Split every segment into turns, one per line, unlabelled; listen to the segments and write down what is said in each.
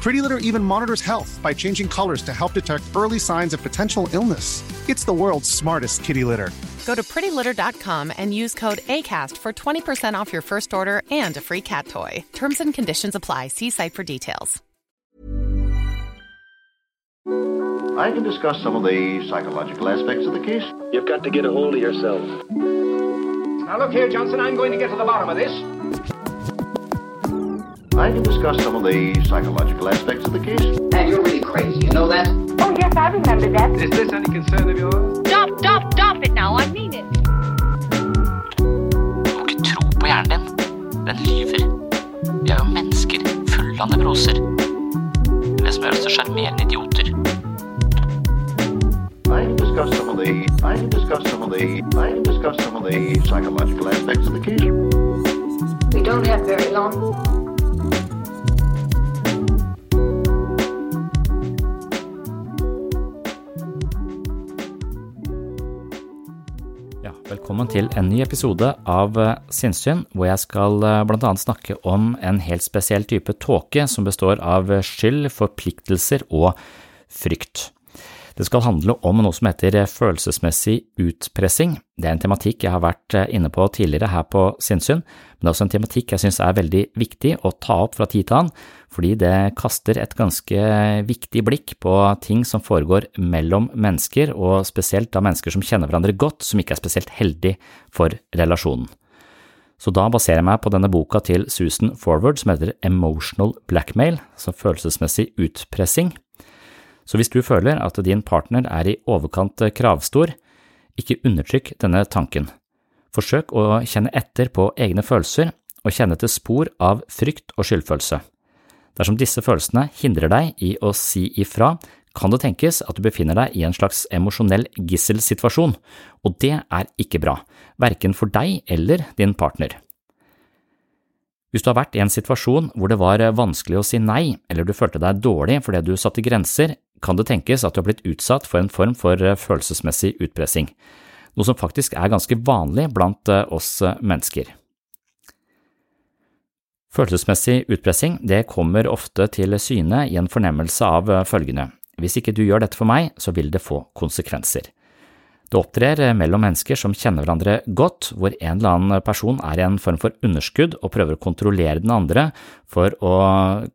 Pretty Litter even monitors health by changing colors to help detect early signs of potential illness. It's the world's smartest kitty litter.
Go to prettylitter.com and use code ACAST for 20% off your first order and a free cat toy. Terms and conditions apply. See site for details.
I can discuss some of the psychological aspects of the case.
You've got to get a hold of yourself.
Now look here, Johnson, I'm going to get to the bottom of this.
I can discuss some of the psychological aspects of the case.
And you're really crazy, you know that?
Oh, yes, I remember that.
Is this any concern of yours?
Stop, stop, stop it now, I mean it.
Du må ikke tro på hjernen din. Den lyver. Vi er jo mennesker fulle av nevroser. Det som gjør oss til sjarmerende idioter.
I can discuss some of the I can discuss some of the I can discuss some of the psychological aspects of the case.
We don't have very long.
Velkommen til en ny episode av Sinnssyn, hvor jeg skal bl.a. blant annet snakke om en helt spesiell type tåke som består av eh, skyld, forpliktelser og frykt. Det skal handle om noe som heter følelsesmessig utpressing. Det er en tematikk jeg har vært inne på tidligere her på Sinnsyn, men det er også en tematikk jeg synes er veldig viktig å ta opp fra tid til annen, fordi det kaster et ganske viktig blikk på ting som foregår mellom mennesker, og spesielt av mennesker som kjenner hverandre godt, som ikke er spesielt heldig for relasjonen. Så da baserer jeg meg på denne boka til Susan Forward som heter Emotional Blackmail, altså følelsesmessig utpressing. Så hvis du føler at din partner er i overkant kravstor, ikke undertrykk denne tanken. Forsøk å kjenne etter på egne følelser og kjenne til spor av frykt og skyldfølelse. Dersom disse følelsene hindrer deg i å si ifra, kan det tenkes at du befinner deg i en slags emosjonell gisselsituasjon, og det er ikke bra, verken for deg eller din partner. Hvis du har vært i en situasjon hvor det var vanskelig å si nei, eller du følte deg dårlig fordi du satte grenser, kan det tenkes at du har blitt utsatt for en form for følelsesmessig utpressing, noe som faktisk er ganske vanlig blant oss mennesker. Følelsesmessig utpressing det kommer ofte til syne i en fornemmelse av følgende, hvis ikke du gjør dette for meg, så vil det få konsekvenser. Det opptrer mellom mennesker som kjenner hverandre godt, hvor en eller annen person er i en form for underskudd og prøver å kontrollere den andre for å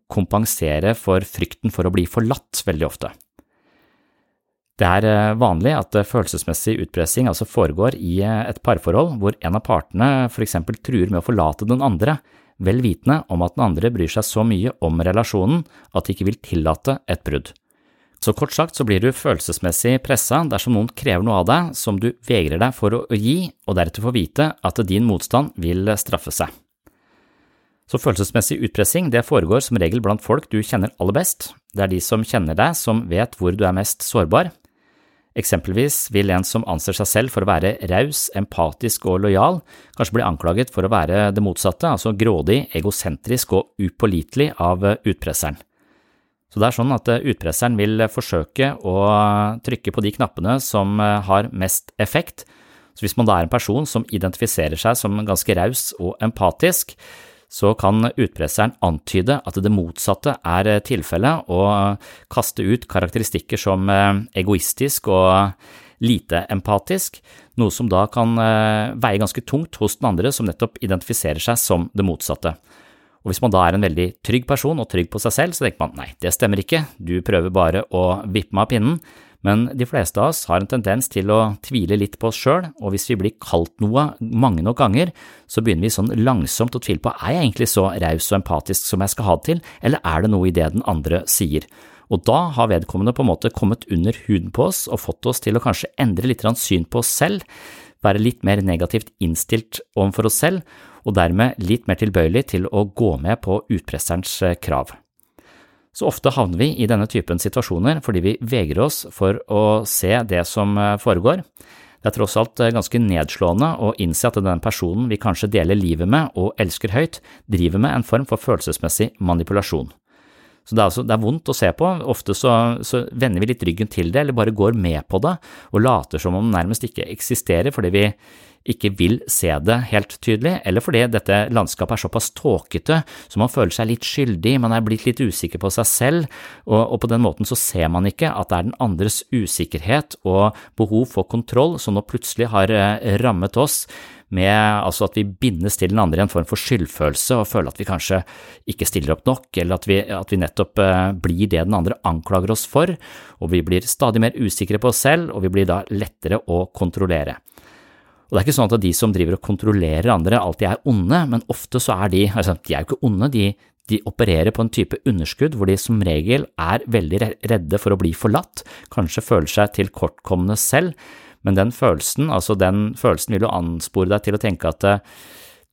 kompensere for frykten for å bli forlatt veldig ofte. Det er vanlig at følelsesmessig utpressing altså foregår i et parforhold hvor en av partene for eksempel truer med å forlate den andre, vel vitende om at den andre bryr seg så mye om relasjonen at de ikke vil tillate et brudd. Så kort sagt så blir du følelsesmessig pressa dersom noen krever noe av deg som du vegrer deg for å gi, og deretter får vite at din motstand vil straffe seg. Så følelsesmessig utpressing det foregår som regel blant folk du kjenner aller best, det er de som kjenner deg som vet hvor du er mest sårbar. Eksempelvis vil en som anser seg selv for å være raus, empatisk og lojal, kanskje bli anklaget for å være det motsatte, altså grådig, egosentrisk og upålitelig av utpresseren. Så det er sånn at utpresseren vil forsøke å trykke på de knappene som har mest effekt. Så hvis man da er en person som identifiserer seg som ganske raus og empatisk, så kan utpresseren antyde at det motsatte er tilfellet og kaste ut karakteristikker som egoistisk og lite empatisk, noe som da kan veie ganske tungt hos den andre som nettopp identifiserer seg som det motsatte. Og hvis man da er en veldig trygg person og trygg på seg selv, så tenker man nei, det stemmer ikke, du prøver bare å vippe meg av pinnen, men de fleste av oss har en tendens til å tvile litt på oss sjøl, og hvis vi blir kalt noe mange nok ganger, så begynner vi sånn langsomt å tvile på er jeg egentlig så raus og empatisk som jeg skal ha det til, eller er det noe i det den andre sier? Og da har vedkommende på en måte kommet under huden på oss og fått oss til å kanskje endre litt syn på oss selv, være litt mer negativt innstilt overfor oss selv, og dermed litt mer tilbøyelig til å gå med på utpresserens eh, krav. Så ofte havner vi i denne typen situasjoner fordi vi vegrer oss for å se det som eh, foregår. Det er tross alt eh, ganske nedslående å innse at den personen vi kanskje deler livet med og elsker høyt, driver med en form for følelsesmessig manipulasjon. Så det er, altså, det er vondt å se på, ofte så, så, vender vi litt ryggen til det, eller bare går med på det og later som om den nærmest ikke eksisterer fordi vi ikke vil se det helt tydelig, eller fordi dette landskapet er såpass tåkete så man føler seg litt skyldig, man er blitt litt usikker på seg selv, og, og, på den måten så ser man ikke at det er den andres usikkerhet og behov for kontroll som nå plutselig har eh, rammet oss, med altså at vi bindes til den andre i en form for skyldfølelse og føler at vi kanskje ikke stiller opp nok, eller at vi, at vi nettopp eh, blir det den andre anklager oss for, og vi blir stadig mer usikre på oss selv, og vi blir da lettere å kontrollere. Og det er ikke sånn at de som driver og kontrollerer andre alltid er onde, men ofte så er de, altså de er jo ikke onde, de, de opererer på en type underskudd hvor de som regel er veldig redde for å bli forlatt, kanskje føler seg tilkortkomne selv, men den følelsen, altså den følelsen vil jo anspore deg til å tenke at eh,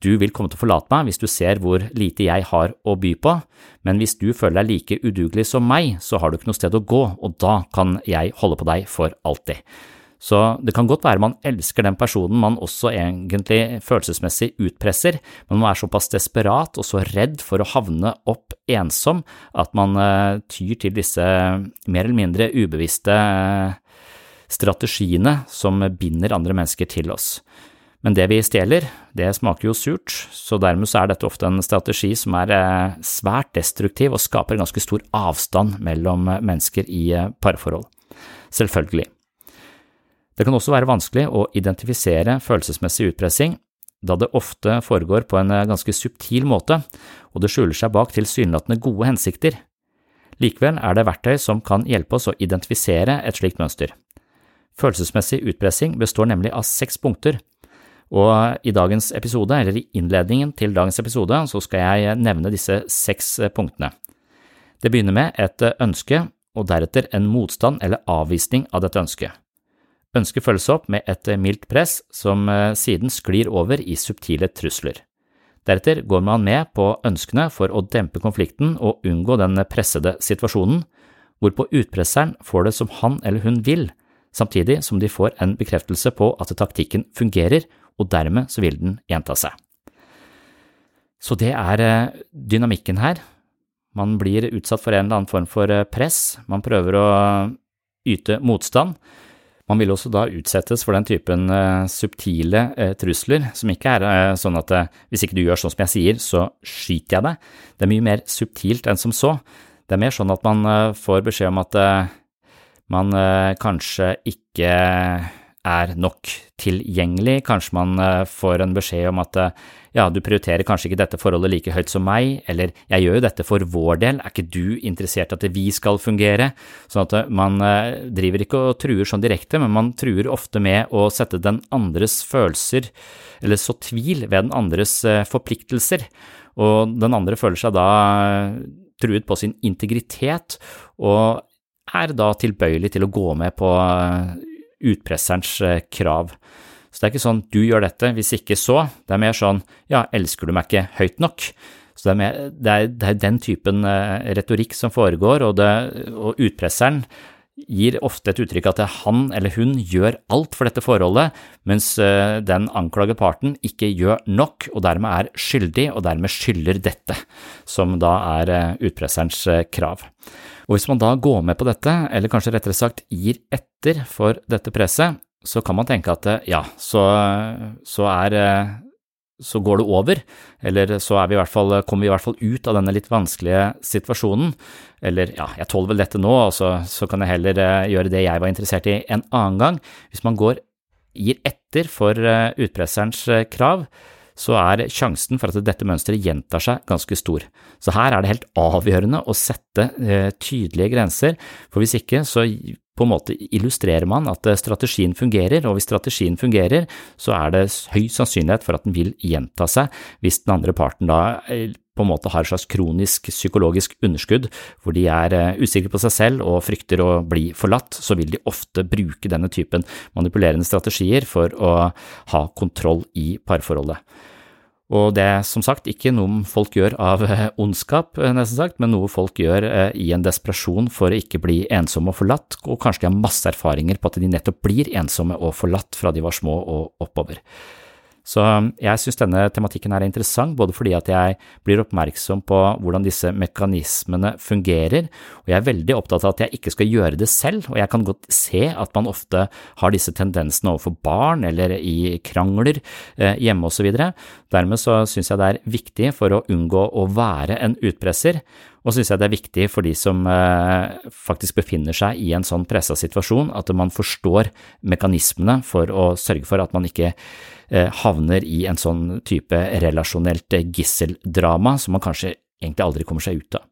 du vil komme til å forlate meg hvis du ser hvor lite jeg har å by på, men hvis du føler deg like udugelig som meg, så har du ikke noe sted å gå, og da kan jeg holde på deg for alltid. Så det kan godt være man elsker den personen man også egentlig følelsesmessig utpresser, men man er såpass desperat og så redd for å havne opp ensom at man uh, tyr til disse mer eller mindre ubevisste uh, strategiene som binder andre mennesker til oss. Men det vi stjeler, det smaker jo surt, så dermed så er dette ofte en strategi som er uh, svært destruktiv og skaper ganske stor avstand mellom mennesker i parforhold. Selvfølgelig. Det kan også være vanskelig å identifisere følelsesmessig utpressing, da det ofte foregår på en eh, ganske subtil måte, og det skjuler seg bak tilsynelatende gode hensikter. Likevel er det verktøy som kan hjelpe oss å identifisere et slikt mønster. Følelsesmessig utpressing består nemlig av seks punkter, og i dagens episode, eller i innledningen til dagens episode, så skal jeg nevne disse seks punktene. Det begynner med et ønske, og deretter en motstand eller avvisning av dette ønsket. Ønsket følges opp med et mildt press som eh, siden sklir over i subtile trusler. Deretter går man med på ønskene for å dempe konflikten og unngå den pressede situasjonen, hvorpå utpresseren får det som han eller hun vil, samtidig som de får en bekreftelse på at taktikken fungerer, og dermed så vil den gjenta seg. Så det er eh, dynamikken her. Man blir utsatt for en eller annen form for eh, press, man prøver å yte motstand, man vil også da utsettes for den typen uh, subtile uh, trusler, som ikke er uh, sånn at hvis ikke du gjør sånn som jeg sier, så skyter jeg deg. Det er mye mer subtilt enn som så. Det er mer sånn at man får beskjed om at man kanskje ikke er nok tilgjengelig. Kanskje man eh, får en beskjed om at eh, ja, du prioriterer kanskje ikke dette forholdet like høyt som meg, eller jeg gjør jo dette for vår del, er ikke du interessert i at vi skal fungere? Sånn at eh, man driver ikke og truer sånn direkte, men man truer ofte med å sette den andres følelser, eller så tvil ved den andres forpliktelser, og den andre føler seg da truet på sin integritet, og er da tilbøyelig til å gå med på utpresserens eh, krav. Så det er ikke sånn du gjør dette, hvis ikke så. Det er mer sånn ja, elsker du meg ikke høyt nok? Så det er, mer, det er, det er den typen uh, retorikk som foregår, og, det, og, utpresseren gir ofte et uttrykk at han eller hun gjør alt for dette forholdet, mens eh, den anklagede parten ikke gjør nok og dermed er skyldig og dermed skylder dette, som da er eh, utpresserens eh, krav. Og hvis man da går med på dette, eller kanskje rettere sagt gir etter for dette presset, så kan man tenke at ja, så, så er så går det over, eller så vi fall, kommer vi i hvert fall ut av denne litt vanskelige situasjonen. Eller ja, jeg tåler vel dette nå, og så, så, kan jeg heller uh, gjøre det jeg var interessert i en annen gang. Hvis man går, gir etter for utpresserens krav, så er sjansen for at dette mønsteret gjentar seg ganske stor. Så her er det helt avgjørende å sette tydelige grenser, for hvis ikke så på en måte illustrerer man at eh, strategien fungerer, og hvis strategien fungerer, så er det høy sannsynlighet for at den vil gjenta seg hvis den andre parten da eh, på en måte har et slags kronisk psykologisk underskudd, hvor de er eh, usikre på seg selv og frykter å bli forlatt, så vil de ofte bruke denne typen manipulerende strategier for å ha kontroll i parforholdet. Og det er som sagt ikke noe folk gjør av eh, ondskap, eh, nesten sagt, men noe folk gjør i en desperasjon for å ikke bli ensomme og forlatt, og kanskje de har masse erfaringer på at de nettopp blir ensomme og forlatt fra de var små og oppover. Så um, jeg synes denne tematikken er interessant, både fordi at jeg blir oppmerksom på hvordan disse mekanismene fungerer, og jeg er veldig opptatt av at jeg ikke skal gjøre det selv, og jeg kan godt se at man ofte har disse tendensene overfor barn eller i krangler eh, hjemme osv. Dermed så synes jeg det er viktig for å unngå å være en utpresser, og synes jeg det er viktig for de som eh, faktisk befinner seg i en sånn pressa situasjon, at man forstår mekanismene for å sørge for at man ikke Eh, havner i en sånn type relasjonelt gisseldrama som man kanskje egentlig aldri kommer seg ut av.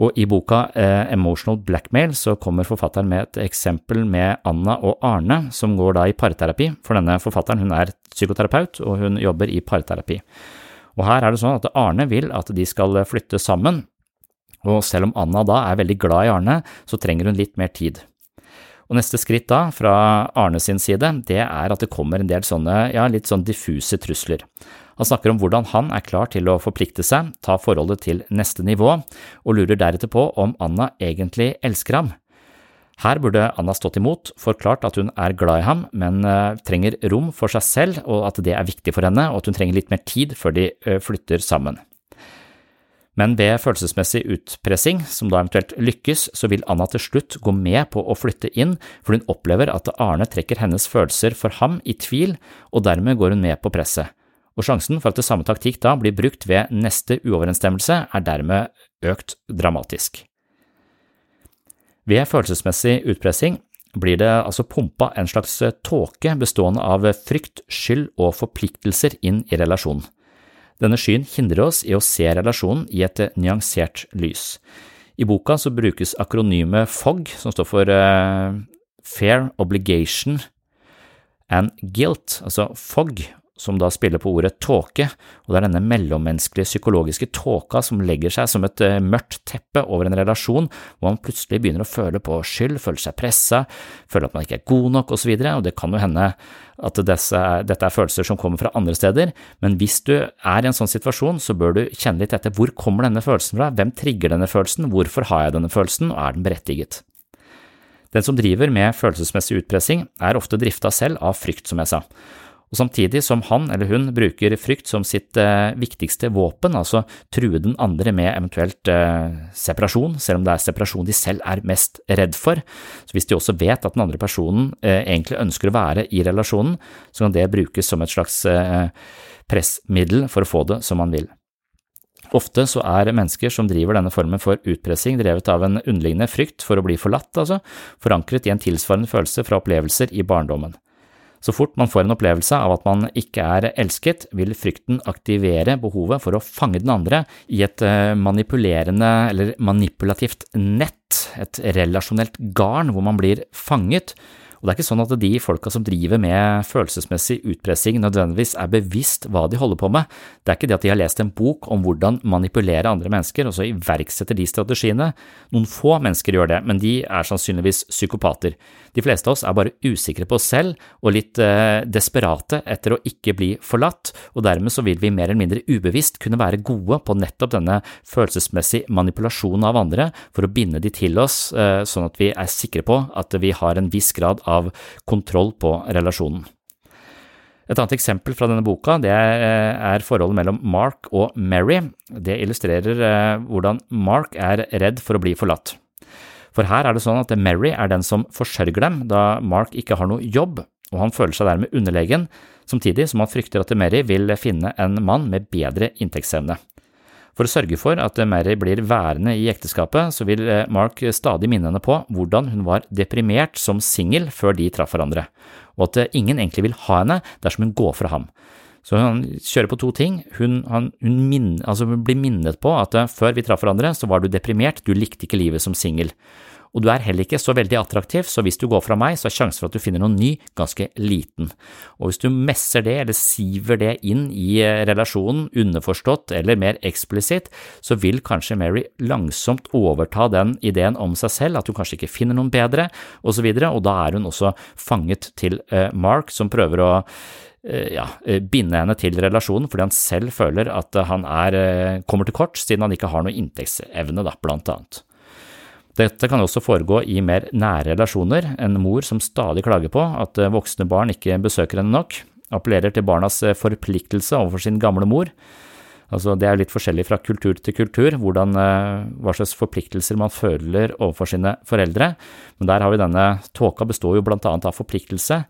Og i boka eh, Emotional Blackmail så kommer forfatteren med et eksempel med Anna og Arne, som går da i parterapi, for denne forfatteren hun er psykoterapeut og hun jobber i parterapi. Og her er det sånn at Arne vil at de skal flytte sammen, og selv om Anna da er veldig glad i Arne, så trenger hun litt mer tid. Og neste skritt da, fra Arne sin side, det er at det kommer en del sånne, ja, litt sånn diffuse trusler. Han snakker om hvordan han er klar til å forplikte seg, ta forholdet til neste nivå, og lurer deretter på om Anna egentlig elsker ham. Her burde Anna stått imot, forklart at hun er glad i ham, men uh, trenger rom for seg selv, og at det er viktig for henne, og at hun trenger litt mer tid før de uh, flytter sammen. Men ved følelsesmessig utpressing, som da eventuelt lykkes, så vil Anna til slutt gå med på å flytte inn, for hun opplever at Arne trekker hennes følelser for ham i tvil, og dermed går hun med på presset. Og sjansen for at det samme taktikk da blir brukt ved neste uoverensstemmelse, er dermed økt dramatisk. Ved følelsesmessig utpressing blir det altså pumpa en slags tåke bestående av frykt, skyld og forpliktelser inn i relasjonen. Denne skyen hindrer oss i å se relasjonen i et nyansert lys. I boka så brukes akronymet FOG, som står for uh, Fair Obligation and Guilt, altså FOG, som da spiller på ordet tåke, og det er denne mellommenneskelige psykologiske tåka som legger seg som et uh, mørkt teppe over en relasjon, hvor man plutselig begynner å føle på skyld, føle seg pressa, føle at man ikke er god nok osv., og, og det kan jo hende at disse, dette er følelser som kommer fra andre steder, men hvis du er i en sånn situasjon, så bør du kjenne litt etter hvor kommer denne følelsen fra, hvem trigger denne følelsen, hvorfor har jeg denne følelsen, og er den berettiget? Den som driver med følelsesmessig utpressing, er ofte drifta selv av frykt, som jeg sa og samtidig som han eller hun bruker frykt som sitt eh, viktigste våpen, altså true den andre med eventuelt eh, separasjon, selv om det er separasjon de selv er mest redd for, så hvis de også vet at den andre personen eh, egentlig ønsker å være i relasjonen, så kan det brukes som et slags pressmiddel for å få det som man vil. Ofte så er mennesker som driver denne formen for utpressing drevet av en underliggende frykt for å bli forlatt, altså, forankret i en tilsvarende følelse fra opplevelser i barndommen. Så fort man får en opplevelse av at man ikke er elsket, vil frykten aktivere behovet for å fange den andre i et eh, manipulerende eller manipulativt nett, et relasjonelt garn hvor man blir fanget, Og det er ikke sånn at de folka som driver med følelsesmessig utpressing nødvendigvis er bevisst hva de holder på med. Det er ikke det at de har lest en bok om hvordan manipulere andre mennesker og så iverksetter de strategiene. Noen få mennesker gjør det, men de er sannsynligvis psykopater. De fleste av oss er bare usikre på oss selv og litt eh, desperate etter å ikke bli forlatt, og dermed så vil vi mer eller mindre ubevisst kunne være gode på nettopp denne følelsesmessig manipulasjonen av andre for å binde de til oss, eh, sånn at vi er sikre på at vi har en viss grad av kontroll på relasjonen. Et annet eksempel fra denne boka det er forholdet mellom Mark og Mary. Det illustrerer eh, hvordan Mark er redd for å bli forlatt. For her er det sånn at Mary er den som forsørger dem, da Mark ikke har noe jobb, og han føler seg dermed underlegen, samtidig som han frykter at Mary vil finne en mann med bedre inntektsevne. For å sørge for at Mary blir værende i ekteskapet, så vil eh, Mark stadig minne henne på hvordan hun var deprimert som singel før de traff hverandre, og at eh, ingen egentlig vil ha henne dersom hun går fra ham. Så han kjører på to ting. Hun, han, hun min, altså blir minnet på at eh, før vi traff hverandre, så var du deprimert, du likte ikke livet som singel. Og du er heller ikke så veldig attraktiv, så hvis du går fra meg, så er sjansen for at du finner noen ny, ganske liten. Og hvis du messer det, eller siver det inn i eh, relasjonen, underforstått eller mer eksplisitt, så vil kanskje Mary langsomt overta den ideen om seg selv, at hun kanskje ikke finner noen bedre, og så og da er hun også fanget til uh, Mark, som prøver å Eh, ja, eh, binde henne til relasjonen fordi han selv føler at han er, eh, kommer til kort siden han ikke har noe inntektsevne, da, blant annet. Dette kan også foregå i mer nære relasjoner, en mor som stadig klager på at voksne barn ikke besøker henne nok, appellerer til barnas forpliktelse overfor sin gamle mor. Altså, det er litt forskjellig fra kultur til kultur hvordan, hva slags forpliktelser man føler overfor sine foreldre, men der har vi denne tåka består jo blant annet av forpliktelse,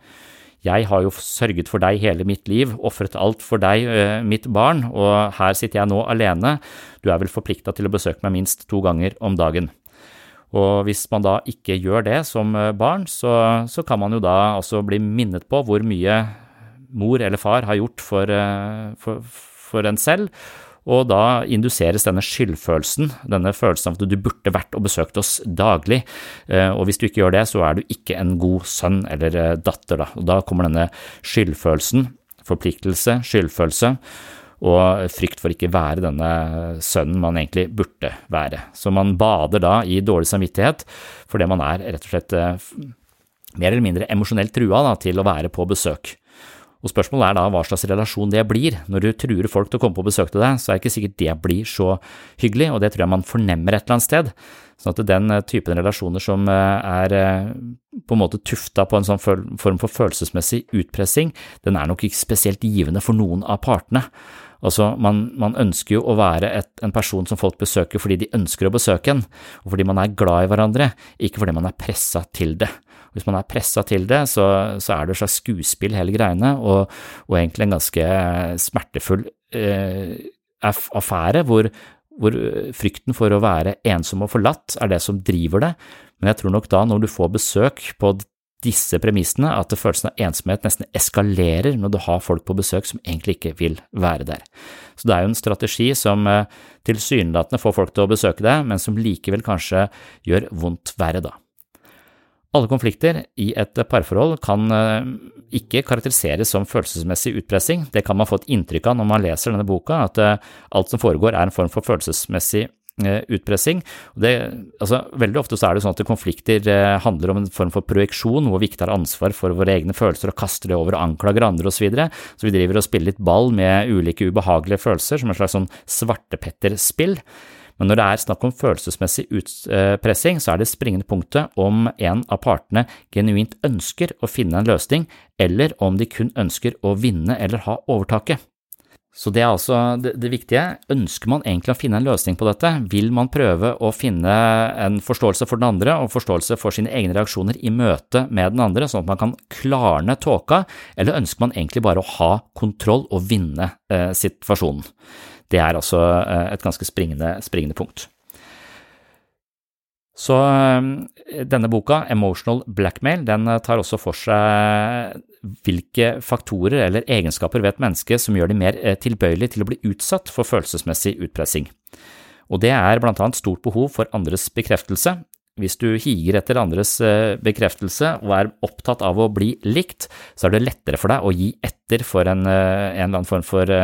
jeg har jo sørget for deg hele mitt liv, ofret alt for deg, eh, mitt barn, og her sitter jeg nå alene, du er vel forplikta til å besøke meg minst to ganger om dagen. Og hvis man da ikke gjør det som eh, barn, så, så kan man jo da også bli minnet på hvor mye mor eller far har gjort for, eh, for, for en selv, og da induseres denne skyldfølelsen, denne følelsen av at du burde vært og besøkt oss daglig, eh, og hvis du ikke gjør det, så er du ikke en god sønn eller datter, da. Og da kommer denne skyldfølelsen, forpliktelse, skyldfølelse, og frykt for ikke være denne sønnen man egentlig burde være. Så man bader da i dårlig samvittighet fordi man er rett og slett eh, mer eller mindre emosjonelt trua da, til å være på besøk. Og Spørsmålet er da hva slags relasjon det blir. Når du truer folk til å komme på besøk til deg, så er det ikke sikkert det blir så hyggelig, og det tror jeg man fornemmer et eller annet sted. Sånn at den eh, typen relasjoner som eh, er på en måte tufta på en sånn form for følelsesmessig utpressing, den er nok ikke spesielt givende for noen av partene. Altså, man, man ønsker jo å være et, en person som folk besøker fordi de ønsker å besøke en, og fordi man er glad i hverandre, ikke fordi man er pressa til det. Hvis man er pressa til det, så, så, er det et slags skuespill hele greiene, og, og egentlig en ganske smertefull eh, affære hvor, hvor frykten for å være ensom og forlatt er det som driver det, men jeg tror nok da når du får besøk på disse premissene, at følelsen av ensomhet nesten eskalerer når du har folk på besøk som egentlig ikke vil være der. Så det er jo en strategi som eh, tilsynelatende får folk til å besøke deg, men som likevel kanskje gjør vondt verre, da. Alle konflikter i et parforhold kan eh, ikke karakteriseres som følelsesmessig utpressing, det kan man få et inntrykk av når man leser denne boka, at eh, alt som foregår er en form for følelsesmessig eh, utpressing. Det, altså, veldig ofte så er det sånn at konflikter handler om en form for projeksjon, hvor vi ikke tar ansvar for våre egne følelser og kaster det over og anklager andre osv. Så, videre. så vi driver og spiller litt ball med ulike ubehagelige følelser, som en slags sånn svartepetterspill. Men når det er snakk om følelsesmessig utpressing, så er det springende punktet om en av partene genuint ønsker å finne en løsning, eller om de kun ønsker å vinne eller ha overtaket. Så det er altså det, det, viktige. Ønsker man egentlig å finne en løsning på dette? Vil man prøve å finne en forståelse for den andre og forståelse for sine egne reaksjoner i møte med den andre, sånn at man kan klarne tåka, eller ønsker man egentlig bare å ha kontroll og vinne eh, situasjonen? Det er altså eh, et ganske springende, springende punkt. Så eh, denne boka, Emotional Blackmail, den eh, tar også for seg hvilke faktorer eller egenskaper ved et menneske som gjør de mer tilbøyelige til å bli utsatt for følelsesmessig utpressing. Og det er blant annet stort behov for andres bekreftelse, hvis du higer etter andres eh, bekreftelse og er opptatt av å bli likt, så er det lettere for deg å gi etter for en, eh, en eller annen form for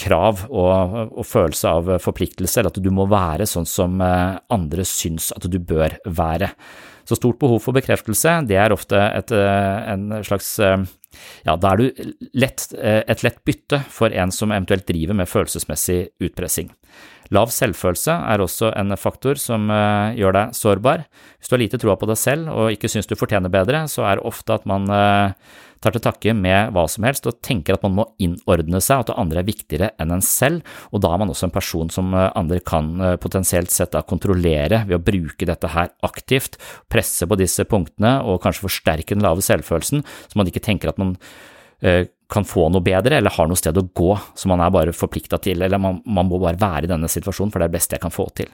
krav og, og, følelse av forpliktelse, eller at du må være sånn som andre syns at du bør være. Så stort behov for bekreftelse, det er ofte et, en slags ja, da er du lett, et lett bytte for en som eventuelt driver med følelsesmessig utpressing. Lav selvfølelse er også en faktor som gjør deg sårbar. Hvis du har lite troa på deg selv og ikke syns du fortjener bedre, så er det ofte at man tar til takke med hva som helst og tenker at man må innordne seg, at det andre er viktigere enn en selv, og da er man også en person som uh, andre kan potensielt sett da kontrollere ved å bruke dette her aktivt, presse på disse punktene og kanskje forsterke den lave selvfølelsen, så man ikke tenker at man kan få noe bedre, eller har noe sted å gå som man er bare forplikta til, eller man, man, må bare være i denne situasjonen, for det er det beste jeg kan få til.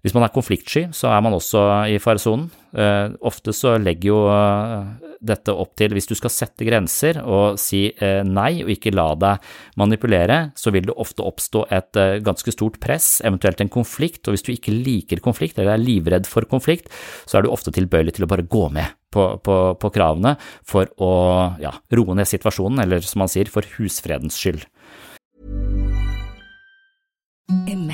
Hvis man er konfliktsky, så er man også i faresonen. Eh, ofte så legger jo eh, dette opp til hvis du skal sette grenser og si eh, nei og ikke la deg manipulere, så vil det ofte oppstå et eh, ganske stort press, eventuelt en konflikt, og hvis du ikke liker konflikt eller er livredd for konflikt, så er du ofte tilbøyelig til å bare gå med på, på, på kravene for å ja, roe ned situasjonen, eller som man sier, for husfredens skyld.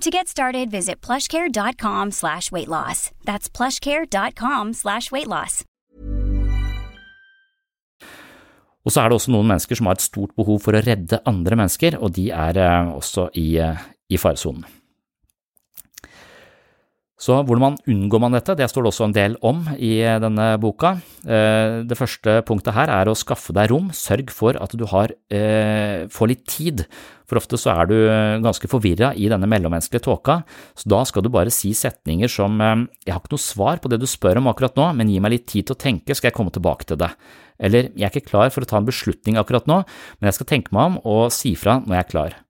To get started, visit plushcare.com slash weight loss. That's plushcare.com slash weight loss.
Og så er det også noen mennesker som har et stort behov for å redde andre mennesker, og de er eh, også i, eh, i faresonen. Så hvordan man unngår man dette, det står det også en del om i eh, denne boka. Eh, det første punktet her er å skaffe deg rom, sørg for at du har, eh, får litt tid. For ofte så er du ganske forvirra i denne mellommenneskelige tåka, så da skal du bare si setninger som jeg har ikke noe svar på det du spør om akkurat nå, men gi meg litt tid til å tenke, skal jeg komme tilbake til det. Eller jeg er ikke klar for å ta en beslutning akkurat nå, men jeg skal tenke meg om og si fra når jeg er klar.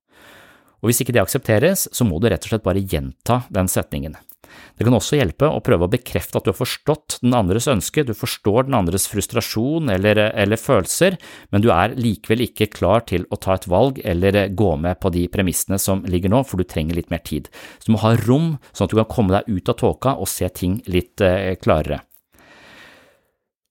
Og hvis ikke det aksepteres, så må du rett og slett bare gjenta den setningen. Det kan også hjelpe å prøve å bekrefte at du har forstått den andres ønske, du forstår den andres frustrasjon eller, eller, følelser, men du er likevel ikke klar til å ta et valg eller gå med på de premissene som ligger nå, for du trenger litt mer tid. Så du må ha rom, sånn at du kan komme deg ut av tåka og se ting litt eh, klarere.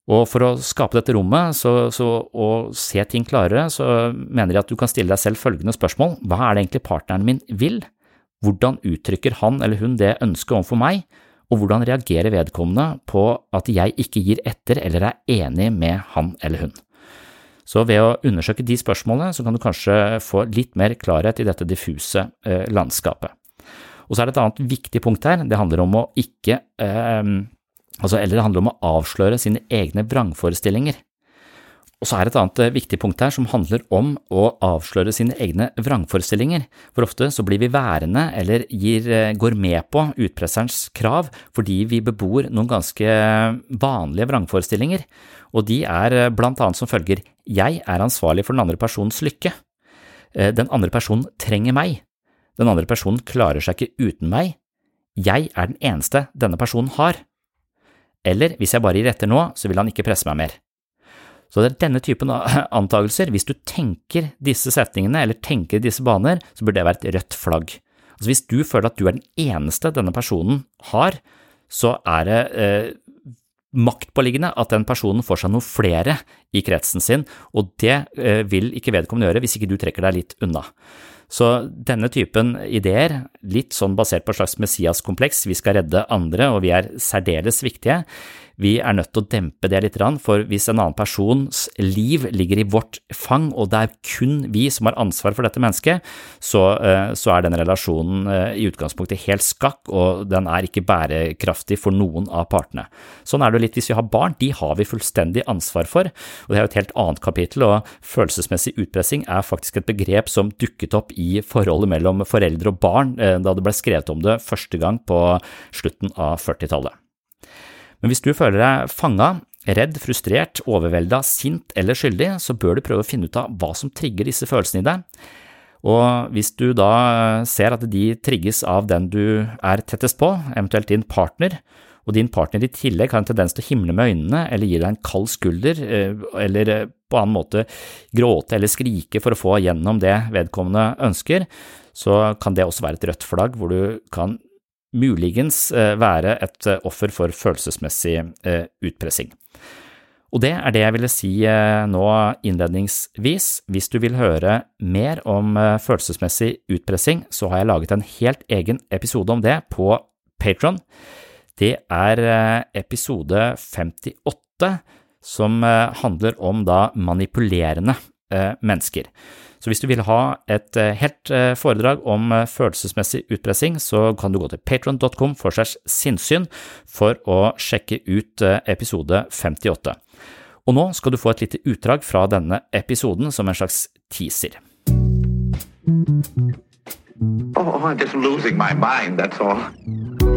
Og for å skape dette rommet så, så, og se ting klarere, så mener jeg at du kan stille deg selv følgende spørsmål, hva er det egentlig partneren min vil? Hvordan uttrykker han eller hun det ønsket overfor meg, og hvordan reagerer vedkommende på at jeg ikke gir etter eller er enig med han eller hun? Så ved å undersøke de spørsmålene, så kan du kanskje få litt mer klarhet i dette diffuse eh, landskapet. Og så er det et annet viktig punkt her, det handler om å ikke eh, altså, eller det handler om å avsløre sine egne vrangforestillinger. Og så er et annet eh, viktig punkt her som handler om å avsløre sine egne vrangforestillinger, for ofte så blir vi værende eller gir, eh, går med på utpresserens krav fordi vi bebor noen ganske vanlige vrangforestillinger, og de er eh, blant annet som følger. Jeg er ansvarlig for den andre personens lykke, den andre personen trenger meg, den andre personen klarer seg ikke uten meg, jeg er den eneste denne personen har. eller hvis jeg bare gir etter nå, så vil han ikke presse meg mer. Så det er denne typen antakelser, hvis du tenker disse setningene eller tenker disse baner, så burde det være et rødt flagg. Altså Hvis du føler at du er den eneste denne personen har, så er det eh, maktpåliggende at den personen får seg noen flere i kretsen sin, og det eh, vil ikke vedkommende gjøre hvis ikke du trekker deg litt unna. Så denne typen ideer, litt sånn basert på et slags Messias-kompleks, vi skal redde andre og vi er særdeles viktige, vi er nødt til å dempe det litt, for hvis en annen persons liv ligger i vårt fang, og det er kun vi som har ansvar for dette mennesket, så, eh, så er den relasjonen eh, i utgangspunktet helt skakk, og den er ikke bærekraftig for noen av partene. Sånn er det litt hvis vi har barn, de har vi fullstendig ansvar for, og det er jo et helt annet kapittel, og følelsesmessig utpressing er faktisk et begrep som dukket opp i forholdet mellom foreldre og barn eh, da det ble skrevet om det første gang på slutten av 40-tallet. Men hvis du føler deg fanga, redd, frustrert, overvelda, sint eller skyldig, så bør du prøve å finne ut av hva som trigger disse følelsene i deg. Og hvis du da ser at de trigges av den du er tettest på, eventuelt din partner, og din partner i tillegg har en tendens til å himle med øynene eller gi deg en kald skulder, eh, eller eh, på annen måte gråte eller skrike for å få gjennom det vedkommende ønsker, så kan det også være et rødt flagg hvor du kan muligens eh, være et eh, offer for følelsesmessig eh, utpressing. Og det er det jeg ville si nå innledningsvis. Hvis du vil høre mer om følelsesmessig utpressing, så har jeg laget en helt egen episode om det på Patron. Det er episode 58, som handler om manipulerende mennesker. Så hvis du vil ha et eh, helt eh, foredrag om eh, følelsesmessig utpressing, så kan du gå til patron.com for segs sinnssyn for å sjekke ut episode 58. Og nå skal du få et lite utdrag fra denne episoden som en slags teaser.
Oh, I'm just losing my mind, that's all.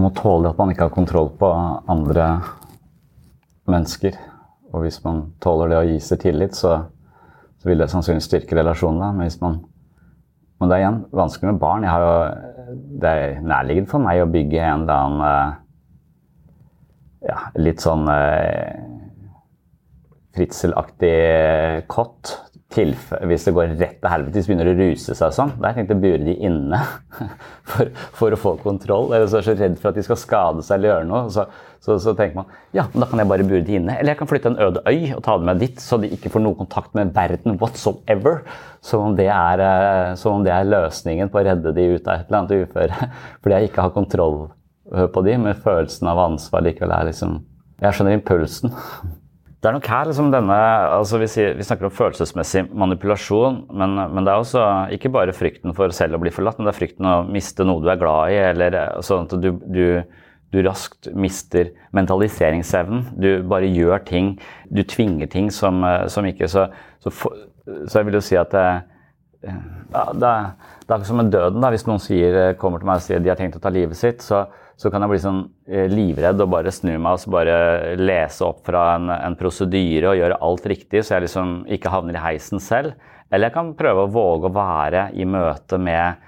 Man må tåle at man ikke har kontroll på andre mennesker. Og hvis man tåler det og gir tillit, så, så, vil det sannsynligvis styrke relasjonene. Men, hvis man, men det er igjen vanskelig med barn. Jo, det er nærliggende for meg å bygge en eller annen eh, ja, litt sånn eh, fritzelaktig kott hvis det går rett til helvete, hvis de begynner å ruse seg sånn, da har jeg bure de inne for, for, å få kontroll. Eller så er jeg så redd for at de skal skade seg eller gjøre noe. Så, så, så, tenker man ja, men da kan jeg bare bure de inne. Eller jeg kan flytte en øde øy og ta dem med dit, så de ikke får noen kontakt med verden whatsoever. Som om det er, eh, om det er løsningen på å redde de ut av et eller annet uføre. Fordi jeg ikke har kontroll på de, men følelsen av ansvar likevel er liksom Jeg skjønner impulsen.
Det er nok her liksom denne altså vi, sier, vi, snakker om følelsesmessig manipulasjon, men, men, det er også ikke bare frykten for selv å bli forlatt, men det er frykten å miste noe du er glad i, eller sånn at du, du, du raskt mister mentaliseringsevnen. Du bare gjør ting, du tvinger ting som, som ikke så, så, for, så, jeg vil jo si at det, ja, det, det er ikke som med døden. da, Hvis noen sier, kommer til meg og sier de har tenkt å ta livet sitt, så så kan jeg bli sånn eh, livredd og bare snu meg og bare lese opp fra en, en prosedyre og gjøre alt riktig, så jeg liksom ikke havner i heisen selv. Eller jeg kan prøve å våge å være i møte med,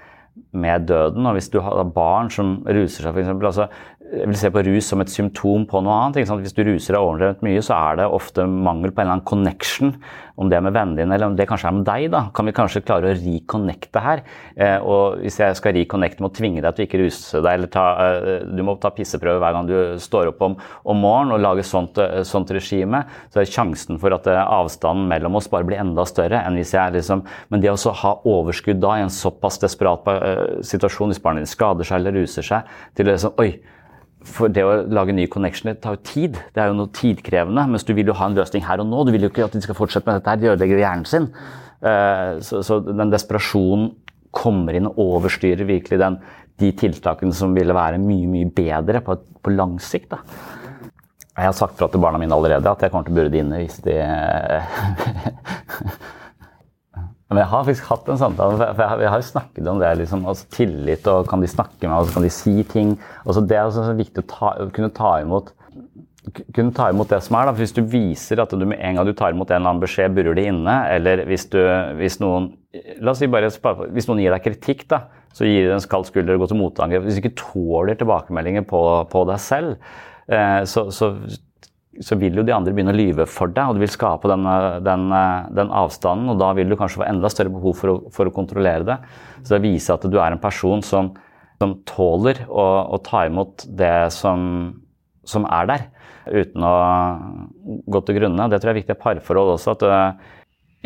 med døden. Og hvis du har barn som ruser seg, f.eks. Altså, jeg vil se på rus som et symptom på noe annet. Hvis du ruser deg overdrevet mye, så er det ofte mangel på en eller annen connection. Om det er med vennene dine, eller om det kanskje er med deg. da, Kan vi kanskje klare å reconnecte her? Eh, og hvis jeg skal reconnecte med å tvinge deg til å ikke ruse deg, eller ta, eh, du må ta pisseprøve hver gang du står opp om, om morgenen og lage sånt, eh, sånt regime, så er sjansen for at eh, avstanden mellom oss bare blir enda større enn hvis jeg liksom Men det å ha overskudd da i en såpass desperat eh, situasjon, hvis barnet ditt skader seg eller ruser seg, til liksom Oi, for det å lage nye connectioner tar jo tid. Det er jo noe tidkrevende. Mens du vil jo ha en løsning her og nå. Du vil jo ikke at de skal fortsette med dette her. De ødelegger hjernen sin. Eh, så, den desperasjonen kommer inn og overstyrer virkelig den, de tiltakene som ville være mye, mye bedre på, på lang sikt. Da. Jeg har sagt fra til barna mine allerede at jeg kommer til å burde de inne hvis de Men jeg har faktisk hatt en samtale, for jeg har jo snakket om det. Liksom, altså tillit, og kan de snakke med meg, kan de si ting. Altså det er også viktig å, ta, kunne ta imot
kunne ta imot det som er. Da. Hvis du viser at du med en gang du tar imot en eller annen beskjed, burer det inne, eller hvis, du, hvis noen La oss si bare hvis noen gir deg kritikk, da, så gir det en kald skulder og går til motangrep. Hvis du ikke tåler tilbakemeldinger på, på deg selv, eh, så, så, så, vil jo de andre begynne å lyve for deg, og du vil skape den, den, den, avstanden. Og da vil du kanskje få enda større behov for å, for å kontrollere det. Så det viser at du er en person som, som tåler å, å ta imot det som, som er der uten å gå til grunne. Det tror jeg er viktig i parforhold også. at eh,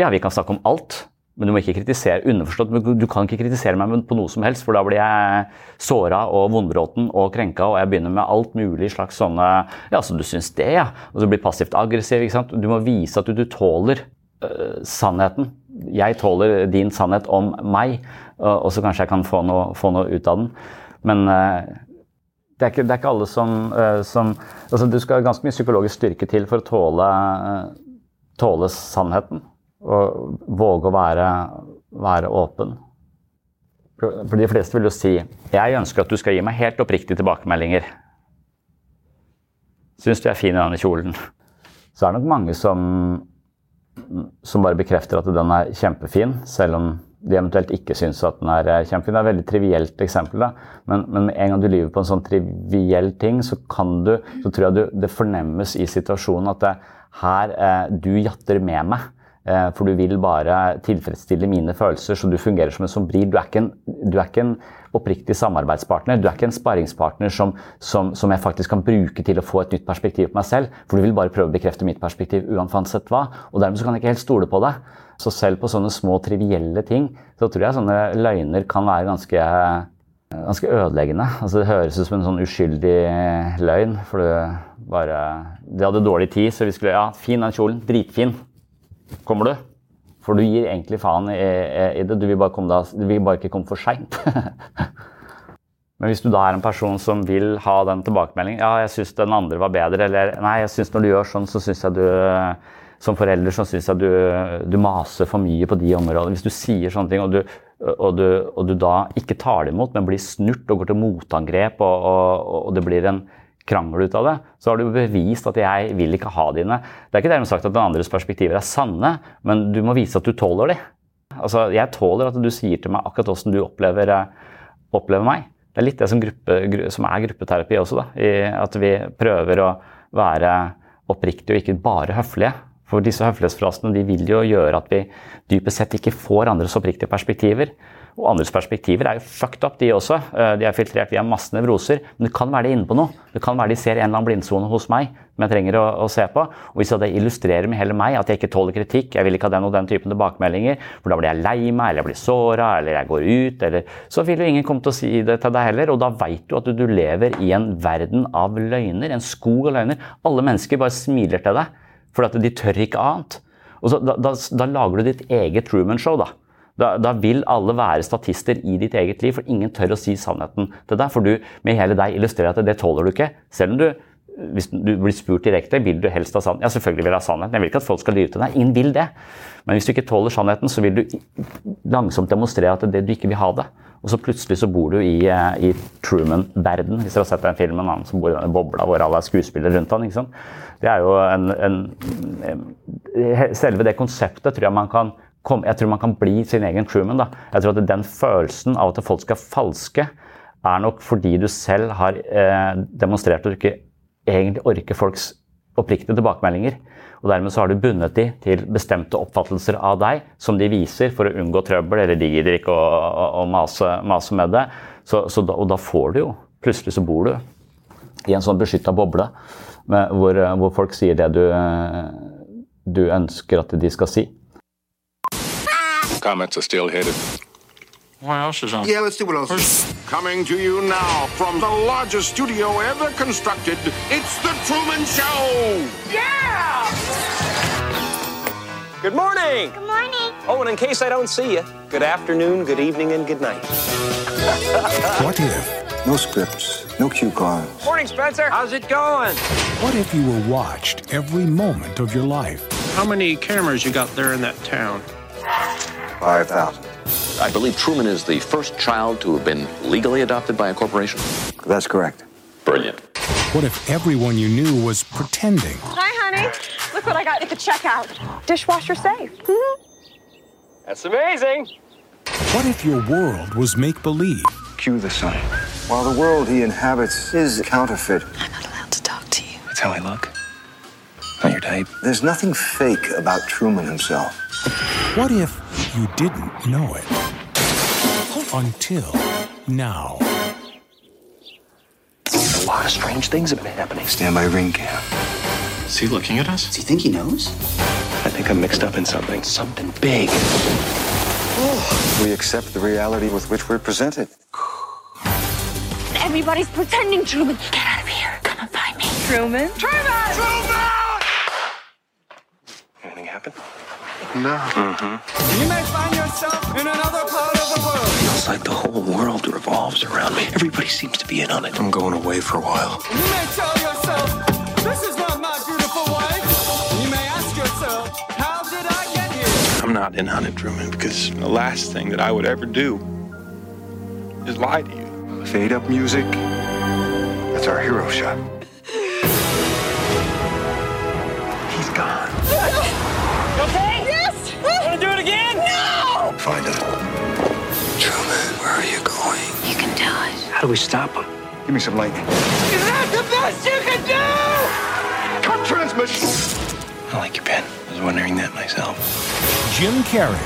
ja, vi kan snakke om alt, men du må ikke kritisere underforstått. Du kan ikke kritisere meg på noe som helst, for da blir jeg såra og vondbråten og krenka, og jeg begynner med alt mulig slags sånne Ja, så du syns det, ja? Og så blir passivt aggressiv. ikke sant? Du må vise at du, du tåler uh, sannheten. Jeg tåler din sannhet om meg, uh, og så kanskje jeg kan få noe, få noe ut av den. Men uh, det er, ikke, det er ikke, alle som, uh, som altså Du skal ganske mye psykologisk styrke til for å tåle, tåle sannheten. Og våge å være, være, åpen. For de fleste vil jo si jeg ønsker at du skal gi meg helt oppriktige tilbakemeldinger. Syns du jeg er fin i denne kjolen? Så er det nok mange som, som bare bekrefter at den er kjempefin, selv om de eventuelt ikke syns at den er eh, kjempefin. Det er et veldig trivielt eksempel, da. Men, men, en gang du lyver på en sånn triviell ting, så du, så tror jeg du, det fornemmes i situasjonen at det, her eh, du jatter med meg. Eh, for du vil bare tilfredsstille mine følelser, så du fungerer som en sombril. Du er ikke en, er ikke en oppriktig samarbeidspartner. Du er ikke en sparringspartner som, som, som, jeg faktisk kan bruke til å få et nytt perspektiv på meg selv. For du vil bare prøve å bekrefte mitt perspektiv uansett hva. Og dermed så kan jeg ikke helt stole på deg. Så selv på sånne små, trivielle ting, så tror jeg sånne løgner kan være ganske, ganske ødeleggende. Altså Det høres ut som en sånn uskyldig løgn. For du bare De hadde dårlig tid, så vi skulle Ja, fin den kjolen. Dritfin. Kommer du? For du gir egentlig faen i, i det. Du vil da, du vil bare ikke komme for seint. Men hvis du da er en person som vil ha den tilbakemeldingen Ja, jeg syns den andre var bedre, eller Nei, jeg syns når du gjør sånn, så syns jeg du som forelder så syns jeg du, du, maser for mye på de områdene. Hvis du sier sånne ting, og du, og du, og du da ikke tar det imot, men blir snurt og går til motangrep, og, og, det blir en krangel ut av det, så har du bevist at jeg vil ikke ha dine. Det er ikke dermed sagt at den andres perspektiver er sanne, men du må vise at du tåler de. Altså, jeg tåler at du sier til meg akkurat åssen du opplever, opplever, meg. Det er litt det som, gruppe, som er gruppeterapi også, da. I at vi prøver å være oppriktige og ikke bare høflige. For disse høflighetsfrasene de vil jo gjøre at vi dypest sett ikke får andres oppriktige perspektiver. Og andres perspektiver er jo fucked up, de også. Eh, de er filtrert via masse nevroser. Men det kan være de inne på noe. Det kan være de ser en eller annen blindsone hos meg som jeg trenger å, å, se på. Og hvis det illustrerer med hele meg at jeg ikke tåler kritikk, jeg vil ikke ha den og den typen tilbakemeldinger, for da blir jeg lei meg, eller jeg blir såra, eller jeg går ut, eller Så vil jo ingen komme til å si det til deg heller, og da veit du at du, du lever i en verden av løgner, en skog av løgner. Alle mennesker bare smiler til deg. For at de tør ikke annet. Og så, da, da, da, lager du ditt eget Truman-show. Da. Da. Da, vil alle være statister i ditt eget liv, for ingen tør å si sannheten til deg. For du med hele deg illustrerer at det tåler du ikke. Selv om du, hvis du blir spurt direkte, vil du helst ha sannheten. Ja, selvfølgelig vil jeg ha sannheten. Jeg vil ikke at folk skal lyve til deg. Ingen vil det. Men hvis du ikke tåler sannheten, så vil du langsomt demonstrere at det, du ikke vil ha det. Og så plutselig så bor du i, eh, i Truman-verden, hvis dere har sett den filmen. Han som bor i denne bobla hvor alle er skuespillere rundt han, ikke sant? Det er jo en, en, Selve det konseptet tror jeg man kan komme, jeg tror man kan bli sin egen Truman. da. Jeg tror at Den følelsen av at folk skal falske, er nok fordi du selv har eh, demonstrert at du ikke egentlig orker folks oppriktige tilbakemeldinger. Og dermed så har du bundet de til bestemte oppfattelser av deg som de viser for å unngå trøbbel, eller de gidder ikke å, å, å mase, mase, med det. Så, så da, og da får du jo Plutselig så bor du i en sånn beskytta boble med, hvor, hvor, folk sier det du, du ønsker at de skal si.
Comments are still headed.
What else is on?
Yeah, let's see what else. Is. Coming to you now from the largest studio ever constructed, it's The Truman Show!
Yeah!
Good morning!
Good morning!
Oh, and in case I don't see you, good afternoon, good evening, and good night.
what if? No scripts, no cue cards.
Morning, Spencer. How's it going?
What if you were watched every moment of your life?
How many cameras you got there in that town?
5,000.
I believe Truman is the first child to have been legally adopted by a corporation.
That's correct.
Brilliant.
What if everyone you knew was pretending?
Hi, honey. Look what I got at the checkout. Dishwasher safe. Mm-hmm.
That's amazing.
What if your world was make believe?
Cue the sign. While the world he inhabits is counterfeit, I'm not allowed to talk to you. That's how I look. Not your type. There's nothing fake about Truman himself.
What if you didn't know it? Until now.
A lot of strange things have been happening. Stand by ring cam.
Is he looking at us?
Does he think he knows?
I think I'm mixed up in something.
Something big. Oh. We accept the reality with which we're presented.
Everybody's pretending, Truman. Get out of here. Come and find me. Truman? Truman! Truman!
Anything happen?
No.
Mm-hmm.
You may find yourself in another part of the world.
Feels like the whole world revolves around me. Everybody seems to be in on it. I'm going away for a while.
You may tell yourself, this is not my beautiful wife. You may ask yourself, how did I get here?
I'm not in on it, Truman, because the last thing that I would ever do is lie to you.
Fade up music. That's our hero shot. Find him. Truman, where are you going?
You can do it.
How do we stop him? Give me some lightning.
Is that the best you can do?
Cut transmission!
I like your pen. I was wondering that myself.
Jim Carrey.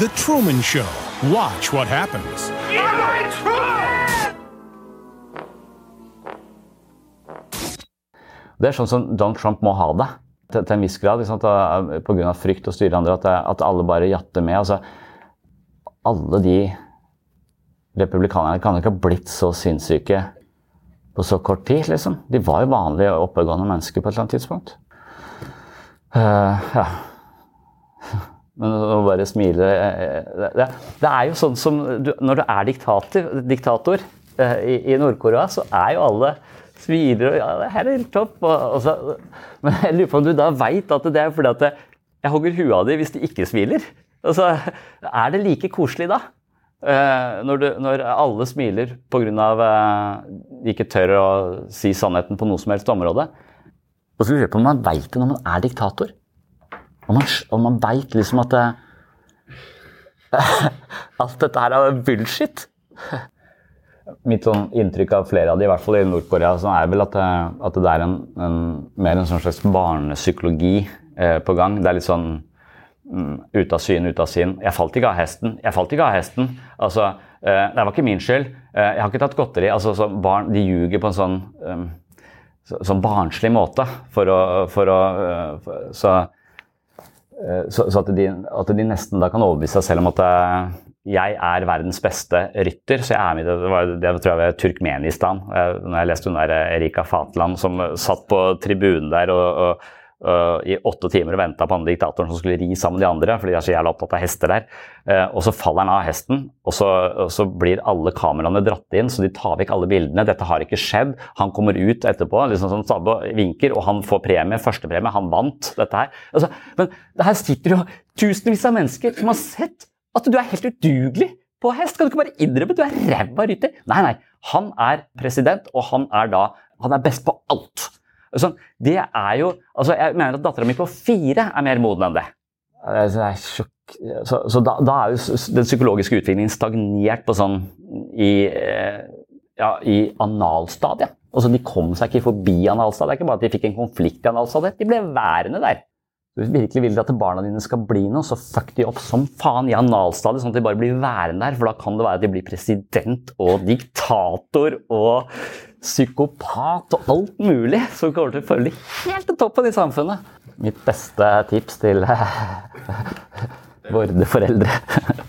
The Truman Show. Watch what happens.
Det er sånn som Donald Trump må ha det, til, til en viss grad. liksom, pga. Frykt og styre andre, at, at alle bare jatter med. Altså, alle de republikanerne kan ikke ha blitt så sinnssyke på så kort tid, liksom. De var jo vanlige, oppegående mennesker på et eller annet tidspunkt. Uh, ja. Men å bare smile eh, det, det, det er jo sånn som du, Når du er diktator, diktator uh, i, i Nord-Korea, så er jo alle smiler og ja, det her er helt topp. Og, og så, men jeg lurer på om du da veit at det er fordi at jeg hogger huet av dem hvis de ikke smiler. Altså, er det like koselig da? Uh, når, du, når alle smiler pga. Uh, de ikke tør å si sannheten på noe som helst område. Og så lurer jeg på om man veit det når man er diktator. Og man, og man veit liksom at uh, Alt dette her er bullshit. Mitt sånn inntrykk av flere av de, i hvert fall i Nord-Korea, så er vel at det, at det er en, en, mer en sånn slags barnepsykologi eh, på gang. Det er litt sånn mm, ute av syn, ute av sinn. Jeg falt ikke av hesten. Jeg falt ikke av hesten. Altså, eh, det var ikke min skyld. Eh, jeg har ikke tatt godteri. Altså, så barn de ljuger på en sånn, um, så, sånn barnslig måte for å, for å uh, for, så, uh, så, så at, de, at de nesten da kan overbevise seg selv om at uh, jeg er verdens beste rytter, så jeg er med i det. Det, var, det tror jeg var Turkmenistan. Jeg, når jeg leste hun der Erika Fatland som satt på tribunen der og, og og i åtte timer og venta på han diktatoren som skulle ri sammen de andre, fordi de er så jævla opptatt av hester der. Og så faller han av hesten, og så, og så, blir alle kameraene dratt inn, så de tar vekk alle bildene. Dette har ikke skjedd. Han kommer ut etterpå, liksom sånn Sabo vinker, og han får premie. Førstepremie. Han vant dette her. Altså, men her sitter jo tusenvis av mennesker som har sett at du er helt udugelig på hest. Kan du ikke bare innrømme du er ræva rytter? Nei, nei. Han er president, og han er da Han er best på alt. Sånn, det er jo, altså Jeg mener at dattera mi på fire er mer moden enn det. Det er sjokk, så, så da, da, er jo den psykologiske utviklingen stagnert på sånn i, ja, i analstadiet. Altså, de kom seg ikke forbi analstadiet. Det er ikke bare at de fikk en konflikt i analstadiet, de ble værende der. Du virkelig vil at barna dine skal bli noe, så fuck de opp som faen i analstadiet, sånn at de bare blir værende der. For da kan det være at de blir president og diktator og psykopat og alt mulig som kommer til å følge helt til toppen i samfunnet. Mitt beste tips til våre foreldre.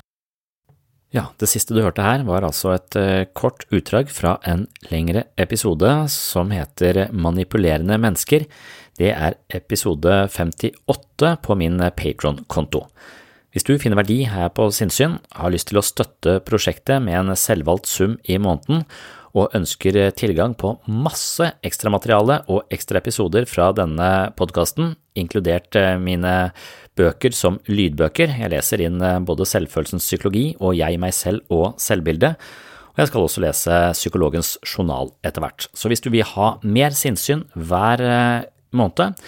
Ja, det siste du hørte her var altså et uh, kort utdrag fra en lengre episode som heter Manipulerende mennesker. Det er episode 58 på min Patron-konto. Hvis du finner verdi her på sinnssyn, har lyst til å støtte prosjektet med en selvvalgt sum i måneden, og ønsker tilgang på masse ekstramateriale og ekstra episoder fra denne podkasten, inkludert mine bøker som lydbøker. Jeg leser inn både selvfølelsens psykologi og jeg, meg selv og selvbildet. Og jeg skal også lese psykologens journal etter hvert. Så hvis du vil ha mer sinnssyn hver eh, måned,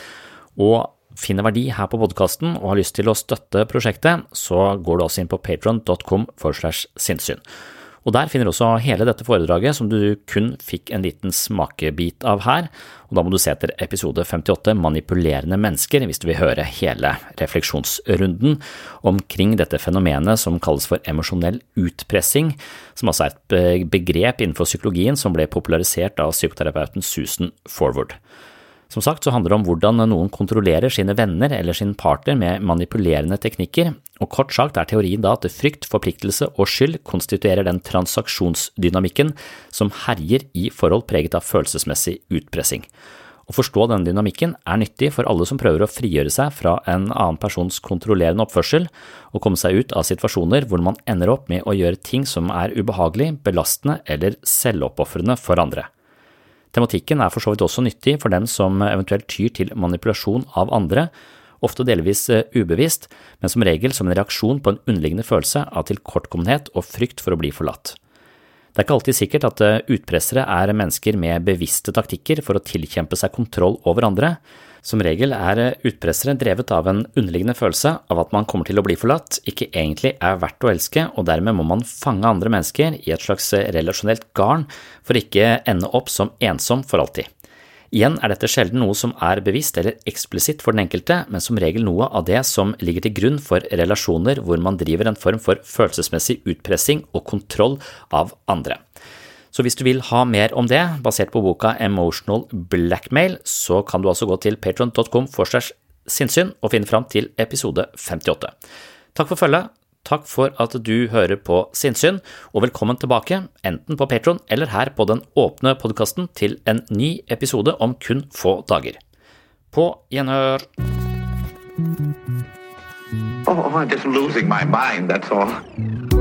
og finner verdi her på podkasten og har lyst til å støtte prosjektet, så går du også inn på patron.com for slash sinnssyn. Og der finner du også hele dette foredraget som du kun fikk en liten smakebit av her, og da må du se etter episode 58 Manipulerende mennesker hvis du vil høre hele refleksjonsrunden omkring dette fenomenet som kalles for emosjonell utpressing, som altså er et begrep innenfor psykologien som ble popularisert av psykoterapeuten Susan Forward. Som sagt så handler det om hvordan noen kontrollerer sine venner eller sin partner med manipulerende teknikker, og kort sagt er teorien da at frykt, forpliktelse og skyld konstituerer den transaksjonsdynamikken som herjer i forhold preget av følelsesmessig utpressing. Å forstå denne dynamikken er nyttig for alle som prøver å frigjøre seg fra en annen persons kontrollerende oppførsel og komme seg ut av situasjoner hvor man ender opp med å gjøre ting som er ubehagelig, belastende eller selvoppofrende for andre. Tematikken er for så vidt også nyttig for dem som eventuelt tyr til manipulasjon av andre, ofte delvis eh, ubevisst, men som regel som en reaksjon på en underliggende følelse av tilkortkommenhet og frykt for å bli forlatt. Det er ikke alltid sikkert at eh, utpressere er mennesker med bevisste taktikker for å tilkjempe seg kontroll over andre, som regel er utpressere drevet av en underliggende følelse av at man kommer til å bli forlatt, ikke egentlig er verdt å elske, og dermed må man fange andre mennesker i et slags relasjonelt garn for ikke ende opp som ensom for alltid. Igjen er dette sjelden noe som er bevisst eller eksplisitt for den enkelte, men som regel noe av det som ligger til grunn for relasjoner hvor man driver en form for følelsesmessig utpressing og kontroll av andre. Så hvis du vil ha mer om det, basert på boka Emotional Blackmail, så kan du altså gå til patron.com for sinnssyn og finne fram til episode 58. Takk for følget, takk for at du hører på Sinnsyn, og velkommen tilbake, enten på Patron eller her på den åpne podkasten, til en ny episode om kun få dager. På gjenhør.
Oh, I'm just losing my mind, that's all.